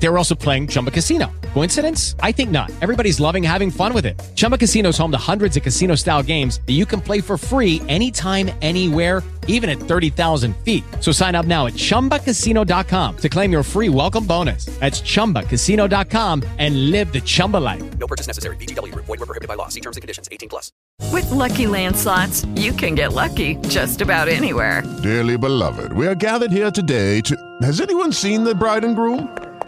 They were also playing Chumba Casino. Coincidence? I think not. Everybody's loving having fun with it. Chumba Casino is home to hundreds of casino style games that you can play for free anytime, anywhere, even at 30,000 feet. So sign up now at chumbacasino.com to claim your free welcome bonus. That's chumbacasino.com and live the Chumba life. No purchase necessary. VGW Group. Void were prohibited by law. See terms and conditions. 18 plus. With Lucky Land slots, you can get lucky just about anywhere. Dearly beloved, we are gathered here today to. Has anyone seen the bride and groom?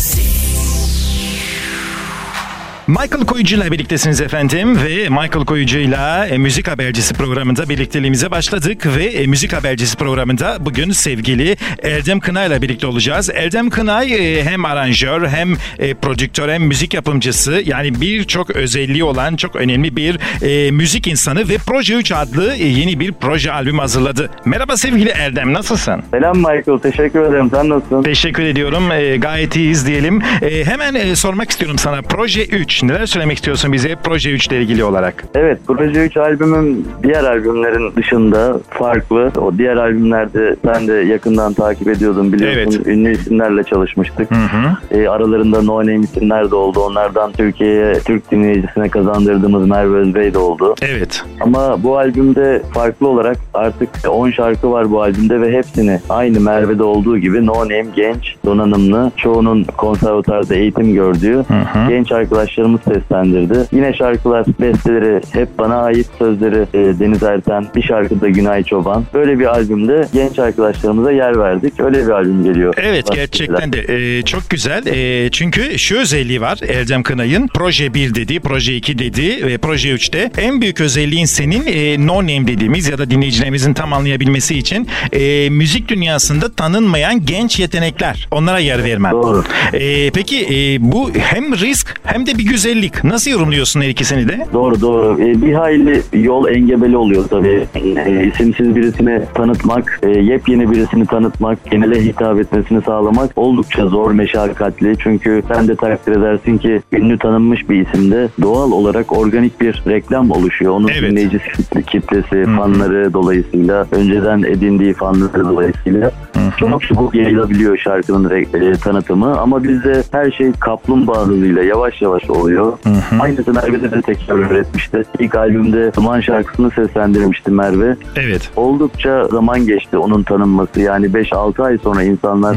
habercisi Müzik habercisi Michael Koyucu ile birliktesiniz efendim ve Michael Koyucu ile e, Müzik Habercisi programında birlikteliğimize başladık ve e, Müzik Habercisi programında bugün sevgili Erdem Kınay ile birlikte olacağız. Erdem Kınay e, hem aranjör hem e, prodüktör hem müzik yapımcısı yani birçok özelliği olan çok önemli bir e, müzik insanı ve Proje 3 adlı e, yeni bir proje albüm hazırladı. Merhaba sevgili Erdem nasılsın? Selam Michael, teşekkür ederim. Sen nasılsın? Teşekkür ediyorum. E, gayet iyiyiz diyelim. E, hemen e, sormak istiyorum sana. Proje 3. Neler söylemek istiyorsun bize Proje 3 ile ilgili olarak? Evet, Proje 3 albümüm diğer albümlerin dışında farklı. O diğer albümlerde sen de yakından takip ediyordun biliyorsun. Evet. Ünlü isimlerle çalışmıştık. Hı hı. E, aralarında no name isimler de oldu. Onlardan Türkiye'ye, Türk dinleyicisine kazandırdığımız Merve Özbey de oldu. Evet. Ama bu albümde farklı olarak artık 10 şarkı var bu albümde ve hepsini aynı Merve'de olduğu gibi no name genç, donanımlı, çoğunun konservatuarda eğitim gördüğü hı. genç arkadaşlarımız seslendirdi. Yine şarkılar, besteleri hep bana ait sözleri e, Deniz Erten, bir şarkıda Günay Çoban. Böyle bir albümde genç arkadaşlarımıza yer verdik. Öyle bir albüm geliyor. Evet Başka gerçekten de e, çok güzel. E, çünkü şu özelliği var Erdem Kınay'ın. Proje 1 dedi, Proje 2 dedi ve Proje 3'te. En büyük özelliğin senin e, no name dediğimiz ya da dinleyicilerimizin tam anlayabilmesi için e, müzik dünyasında tanınmayan genç yetenekler. Onlara yer vermen. Doğru. E, peki e, bu hem risk hem de bir güzellik. Nasıl yorumluyorsun her ikisini de? Doğru doğru. Ee, bir hayli yol engebeli oluyor tabii. Ee, isimsiz birisini tanıtmak, e, yepyeni birisini tanıtmak, genele hitap etmesini sağlamak oldukça zor, meşakkatli. Çünkü sen de takdir edersin ki ünlü tanınmış bir isimde doğal olarak organik bir reklam oluşuyor. Onun Evet. dinleyici kitle- kitlesi, fanları dolayısıyla, önceden edindiği fanları dolayısıyla çok çabuk yayılabiliyor şarkının re- e, tanıtımı. Ama bizde her şey kaplumbağa hızıyla yavaş yavaş oluyor. Aynısı Merve'de de tekrar öğretmişti. İlk albümde Duman şarkısını seslendirmişti Merve. Evet. Oldukça zaman geçti onun tanınması. Yani 5-6 ay sonra insanlar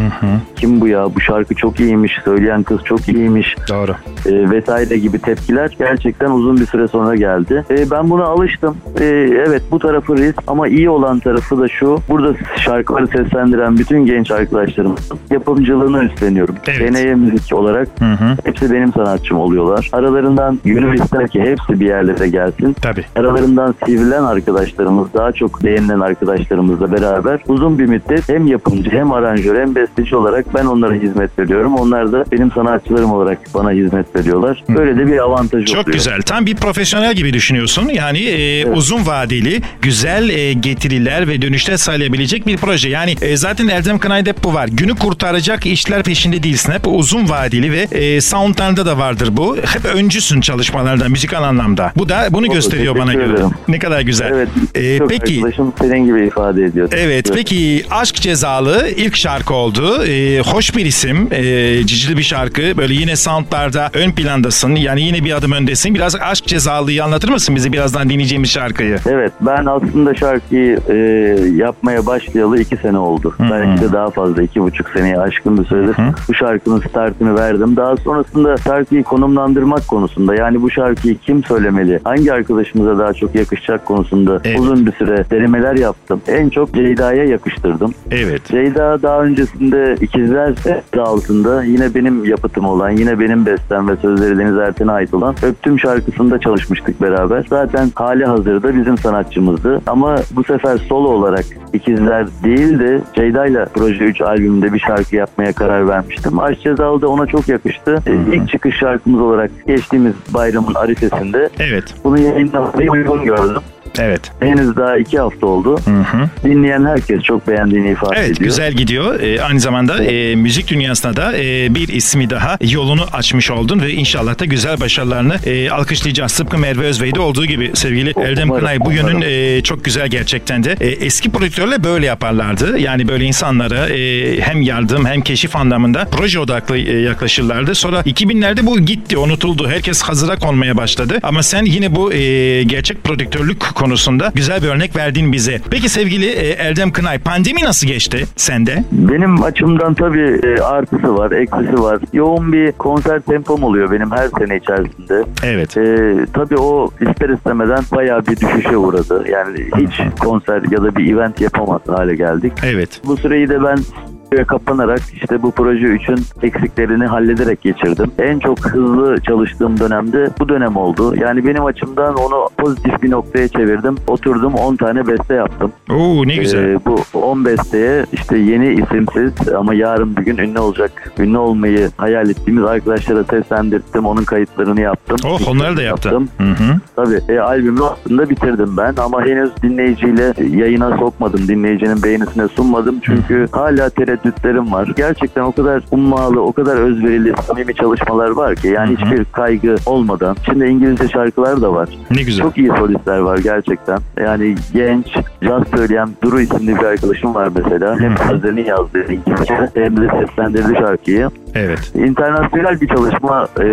kim bu ya bu şarkı çok iyiymiş, söyleyen kız çok iyiymiş Doğru. e, vesaire gibi tepkiler gerçekten uzun bir süre sonra geldi. E, ben buna alıştım. E, evet bu tarafı risk ama iyi olan tarafı da şu. Burada şarkıları seslendiren bütün genç arkadaşlarım yapımcılığını üstleniyorum. Evet. Deneye müzik olarak Hı hı. hepsi benim sanatçım oluyorlar. Aralarından gönül ister ki hepsi bir yerlere gelsin. Tabii. Aralarından sivrilen arkadaşlarımız, daha çok beğenilen arkadaşlarımızla beraber uzun bir müddet hem yapımcı hem aranjör hem besteci olarak ben onlara hizmet veriyorum. Onlar da benim sanatçılarım olarak bana hizmet veriyorlar. Böyle de bir avantajı Çok oluyor. güzel. Tam bir profesyonel gibi düşünüyorsun. Yani e, uzun vadeli, güzel e, getiriler ve dönüşler sağlayabilecek bir proje. Yani e, zaten Erdem Kınay'da hep bu var. Günü kurtaracak işler peşinde değilsin. Hep uzun vadeli ve e, soundlarında da vardır bu. Hep öncüsün çalışmalarda, müzikal anlamda. Bu da bunu Doğru, gösteriyor bana göre. ederim. Ne kadar güzel. Evet. E, çok peki arkadaşım senin gibi ifade ediyor. Evet peki Aşk Cezalı ilk şarkı oldu. Ee, hoş bir isim. Ee, cicili bir şarkı. Böyle yine soundlarda ön plandasın. Yani yine bir adım öndesin. Biraz Aşk Cezalı'yı anlatır mısın bize birazdan dinleyeceğimiz şarkıyı? Evet ben aslında şarkıyı e, yapmaya başlayalı iki sene oldu. Ben belki de daha fazla iki buçuk seneye aşkın bir süredir bu şarkının startını verdim. Daha sonrasında şarkıyı konumlandırmak konusunda yani bu şarkıyı kim söylemeli, hangi arkadaşımıza daha çok yakışacak konusunda Evet. uzun bir süre denemeler yaptım. En çok Ceyda'ya yakıştırdım. Evet. Ceyda daha öncesinde İkizler adı altında yine benim yapıtım olan, yine benim bestem ve sözleri Deniz Erten'e ait olan Öptüm şarkısında çalışmıştık beraber. Zaten hali hazırda bizim sanatçımızdı. Ama bu sefer solo olarak İkizler değil de Ceyda ile Proje 3 albümünde bir şarkı yapmaya karar vermiştim. Aşk Cezalı da ona çok yakıştı. Ee, İlk çıkış şarkımız olarak geçtiğimiz bayramın arifesinde Evet. bunu yayınlamayı uygun gördüm. Evet. Henüz daha iki hafta oldu. Dinleyen herkes çok beğendiğini ifade Evet ediyor. güzel gidiyor. Ee, aynı zamanda e, müzik dünyasına da e, bir ismi daha yolunu açmış oldun ve inşallah da güzel başarılarını e, alkışlayacağız. Tıpkı Merve Özbey'de olduğu gibi sevgili Erdem Umarım, Kınay bu yönün e, çok güzel gerçekten de. E, eski prodüktörler böyle yaparlardı. Yani böyle insanlara e, hem yardım hem keşif anlamında proje odaklı e, yaklaşırlardı. Sonra 2000'lerde bu gitti, unutuldu. Herkes hazıra konmaya başladı. Ama sen yine bu e, gerçek prodüktörlük konusunda güzel bir örnek verdin bize. Peki sevgili e, Erdem Kınay pandemi nasıl geçti sende? Benim açımdan tabii e, artısı var, eksisi var. Yoğun bir konser tempom oluyor benim her sene içerisinde. Evet. E, tabii o ister istemeden bayağı bir düşüşe uğradı. Yani hiç konser ya da bir event yapamaz hale geldik. Evet. Bu süreyi de ben kapanarak işte bu proje 3'ün eksiklerini hallederek geçirdim. En çok hızlı çalıştığım dönemde bu dönem oldu. Yani benim açımdan onu pozitif bir noktaya çevirdim. Oturdum 10 tane beste yaptım. Oo ne güzel. Ee, bu 10 besteye işte yeni isimsiz ama yarın bir gün ünlü olacak, ünlü olmayı hayal ettiğimiz arkadaşlara seslendirttim. Onun kayıtlarını yaptım. oh onları da yaptım. Hı hı. Tabii e, albümü aslında bitirdim ben ama henüz dinleyiciyle yayına sokmadım. Dinleyicinin beğenisine sunmadım. Çünkü hala tereddütlerim var. Gerçekten o kadar ummalı, o kadar özverili, samimi çalışmalar var ki yani hiçbir kaygı olmadan. Şimdi İngilizce şarkılar da var. Ne güzel. Çok iyi solistler var gerçekten. Yani genç, caz söyleyen Duru isimli bir arkadaşım var mesela. Hem sözlerini yazdı İngilizce hem de seslendirdi şarkıyı. Evet. İnternasyonel bir çalışma e,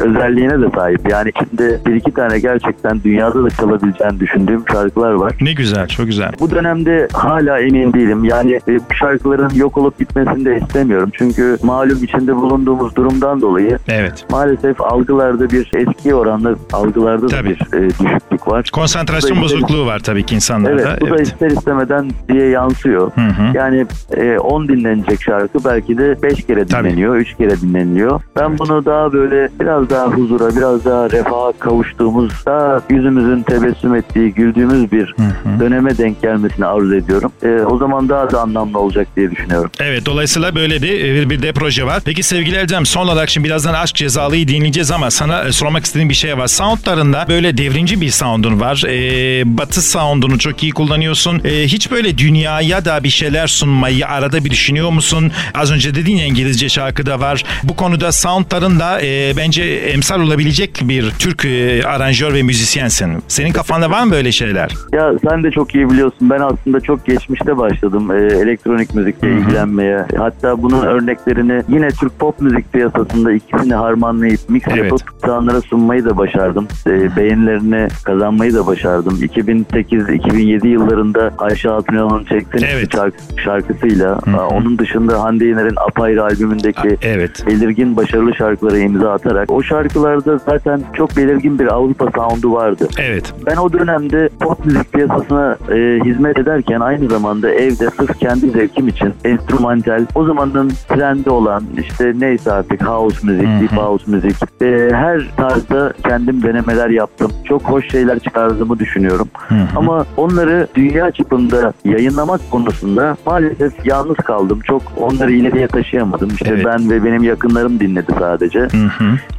özelliğine de sahip. Yani içinde bir iki tane gerçekten dünyada da çalabileceğini düşündüğüm şarkılar var. Ne güzel. Çok güzel. Bu dönemde hala emin değilim. Yani e, bu şarkıların yok olup gitmesini de istemiyorum. Çünkü malum içinde bulunduğumuz durumdan dolayı Evet. maalesef algılarda bir eski oranla algılarda da Tabii. bir e, düşüklük var. Konsantrasyon da ister- bozukluğu var tabii ki insanlarda. Evet bu da ister istemeden diye yansıyor. Hı hı. Yani e, 10 dinlenecek şarkı belki de 5 kere dinleniyor, 3 kere dinleniliyor. Ben bunu daha böyle biraz daha huzura, biraz daha refaha kavuştuğumuz, daha yüzümüzün tebessüm ettiği, güldüğümüz bir döneme denk gelmesini arzu ediyorum. E, o zaman daha da anlamlı olacak diye düşünüyorum. Evet dolayısıyla böyle de bir, bir de proje var. Peki sevgili Erdem son olarak şimdi birazdan Aşk Cezalıyı dinleyeceğiz ama sana e, sormak istediğim bir şey var. Soundlarında böyle devrimci bir soundun var. E, batı soundunu çok iyi kullanıyorsun. E, hiç böyle dünyaya da bir şeyler sunmayı arada bir düşünüyor musun? Az önce dediğin ya İngilizce şarkıda var. Bu konuda soundların da e, bence emsal olabilecek bir Türk e, aranjör ve müzisyensin. Senin kafanda var mı böyle şeyler? Ya sen de çok iyi biliyorsun. Ben aslında çok geçmişte başladım e, elektronik müzikle ilgilenmeye. Hatta bunun örneklerini yine Türk pop müzik piyasasında ikisini harmanlayıp mix Evet. yapıp insanlara sunmayı da başardım. E, beğenilerini kazanmayı da başardım. 2008-2007 yıllarında Ayşe Hatunyan'ın Çeksene Evet. şarkı, şarkısıyla aa, onun dışında Hande Yener'in Apayrı albümündeki Evet. belirgin başarılı şarkılara imza atarak o şarkılarda zaten çok belirgin bir Avrupa sound'u vardı. Evet. Ben o dönemde pop müzik piyasasına e, hizmet ederken aynı zamanda evde sırf kendi zevkim için enstrümantal, o zamanın trendi olan işte neyse artık house müzik, deep house müzik e, her tarzda kendim denemeler yaptım. Çok hoş şeyler çıkardığımı düşünüyorum. Ama onları dünya çapında yayınlamak konusunda maalesef yalnız kaldım. Çok onları ileriye taşıyamadım. İşte Evet. ben ve benim yakınlarım dinledi sadece.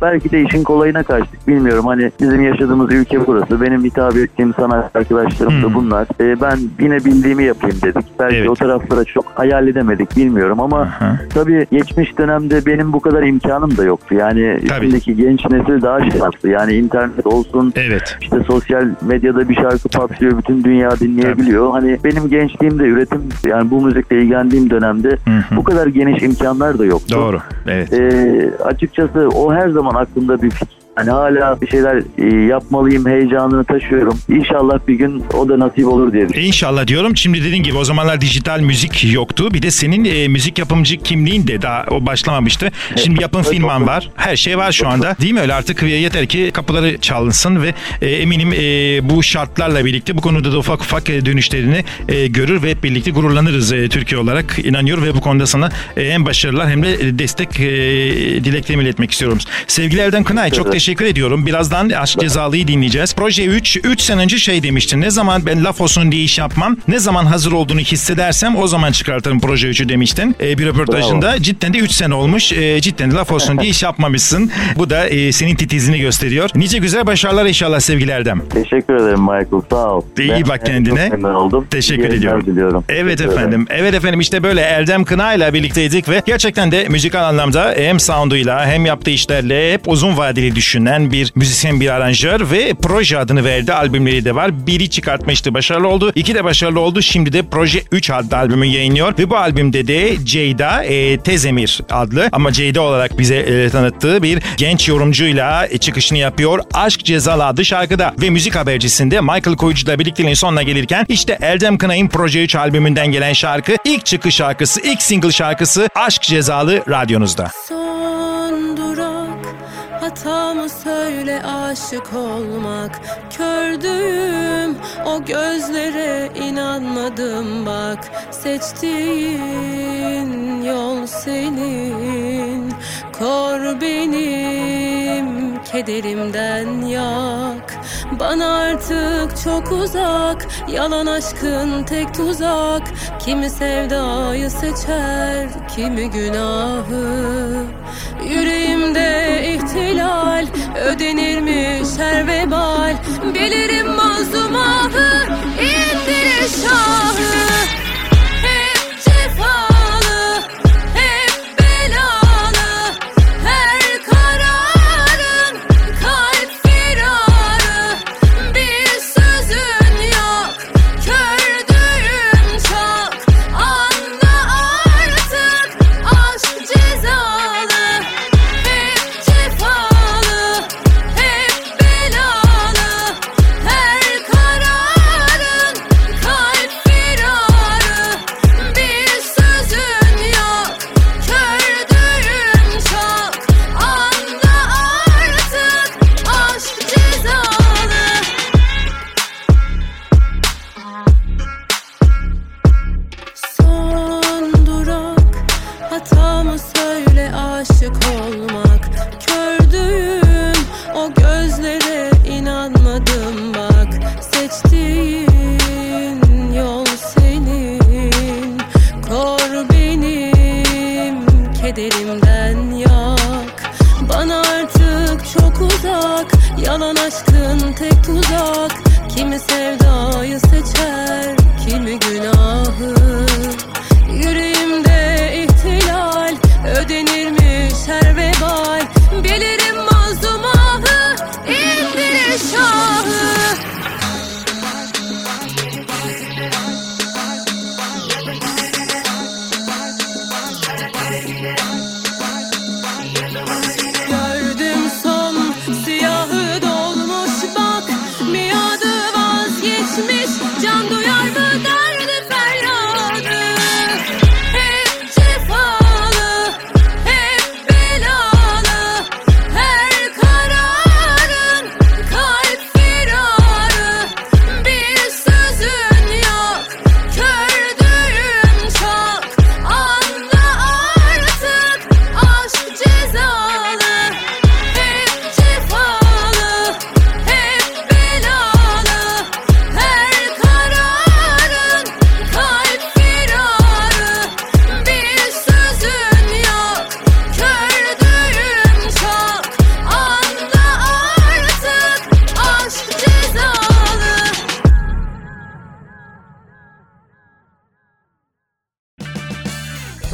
Belki de işin kolayına kaçtık bilmiyorum. Hani bizim yaşadığımız ülke burası. Benim hitap ettiğim sanat arkadaşlarım da bunlar. Ee, ben yine bildiğimi yapayım dedik. Belki Evet. o taraflara çok hayal edemedik bilmiyorum ama Aha. tabii geçmiş dönemde benim bu kadar imkanım da yoktu. Yani Tabii. şimdiki genç nesil daha şanslı. Yani internet olsun Evet. işte sosyal medyada bir şarkı patlıyor bütün dünya dinleyebiliyor. Hani benim gençliğimde üretim yani bu müzikle ilgilendiğim dönemde hı. bu kadar geniş imkanlar da yoktu. Doğru. Evet. Ee, açıkçası o her zaman aklımda bir fikir Hani hala bir şeyler e, yapmalıyım heyecanını taşıyorum. İnşallah bir gün o da nasip olur diye düşünüyorum. İnşallah diyorum. Şimdi dediğin gibi o zamanlar dijital müzik yoktu. Bir de senin e, müzik yapımcı kimliğin de daha o başlamamıştı. Şimdi yapım Evet, doğru. var. Her şey var şu anda. Değil mi öyle? Artık yeter ki kapıları çalınsın ve e, eminim e, bu şartlarla birlikte bu konuda da ufak ufak e, dönüşlerini e, görür ve hep birlikte gururlanırız e, Türkiye olarak. inanıyorum ve bu konuda sana e, hem başarılar hem de destek e, dileklerimi iletmek istiyorum. Sevgili Erdem Kınay çok Evet. Teşekkür ediyorum. Birazdan Aşk Cezalı'yı dinleyeceğiz. Proje 3, 3 sene önce şey demiştin. Ne zaman ben laf olsun diye iş yapmam, ne zaman hazır olduğunu hissedersem o zaman çıkartırım Proje 3'ü demiştin. E, bir röportajında cidden de 3 sene olmuş. E, cidden de laf olsun diye iş yapmamışsın. Bu da e, senin titizliğini gösteriyor. Nice güzel başarılar inşallah sevgili Erdem. Teşekkür ederim Michael sağ ol. İyi Ben- bak kendine. Çok oldum. Teşekkür İyi ediyorum. diliyorum. Evet Teşekkür ederim. efendim. Evet efendim işte böyle Erdem Kına ile birlikteydik ve gerçekten de müzikal anlamda hem sounduyla hem yaptığı işlerle hep uzun vadeli düşünen bir müzisyen, bir aranjör ve proje adını verdi. Albümleri de var. Biri çıkartmıştı başarılı oldu. İki de başarılı oldu. Şimdi de Proje 3 adlı albümü yayınlıyor ve bu albümde de Ceyda e, Tezemir adlı ama Ceyda olarak bize e, tanıttığı bir genç yorumcuyla e, çıkışını yapıyor. Aşk Cezalı adlı şarkıda ve müzik habercisinde Michael Koyucu'la birlikteliğin sonuna gelirken işte Erdem Kınay'ın Proje 3 albümünden gelen şarkı ilk çıkış şarkısı, ilk single şarkısı Aşk Cezalı radyonuzda. Son durak hatamı söyle aşık olmak Kördüğüm. O gözlere inanmadım bak. Seçtiğin yol senin Kor benim kederimden yak. Bana artık çok uzak. Yalan aşkın tek tuzak. Kimi sevdayı seçer Kimi günahı. Yüreğimde ihtilal Ödenirmiş her vebal. Bilirim mazlum ahı indirir şahı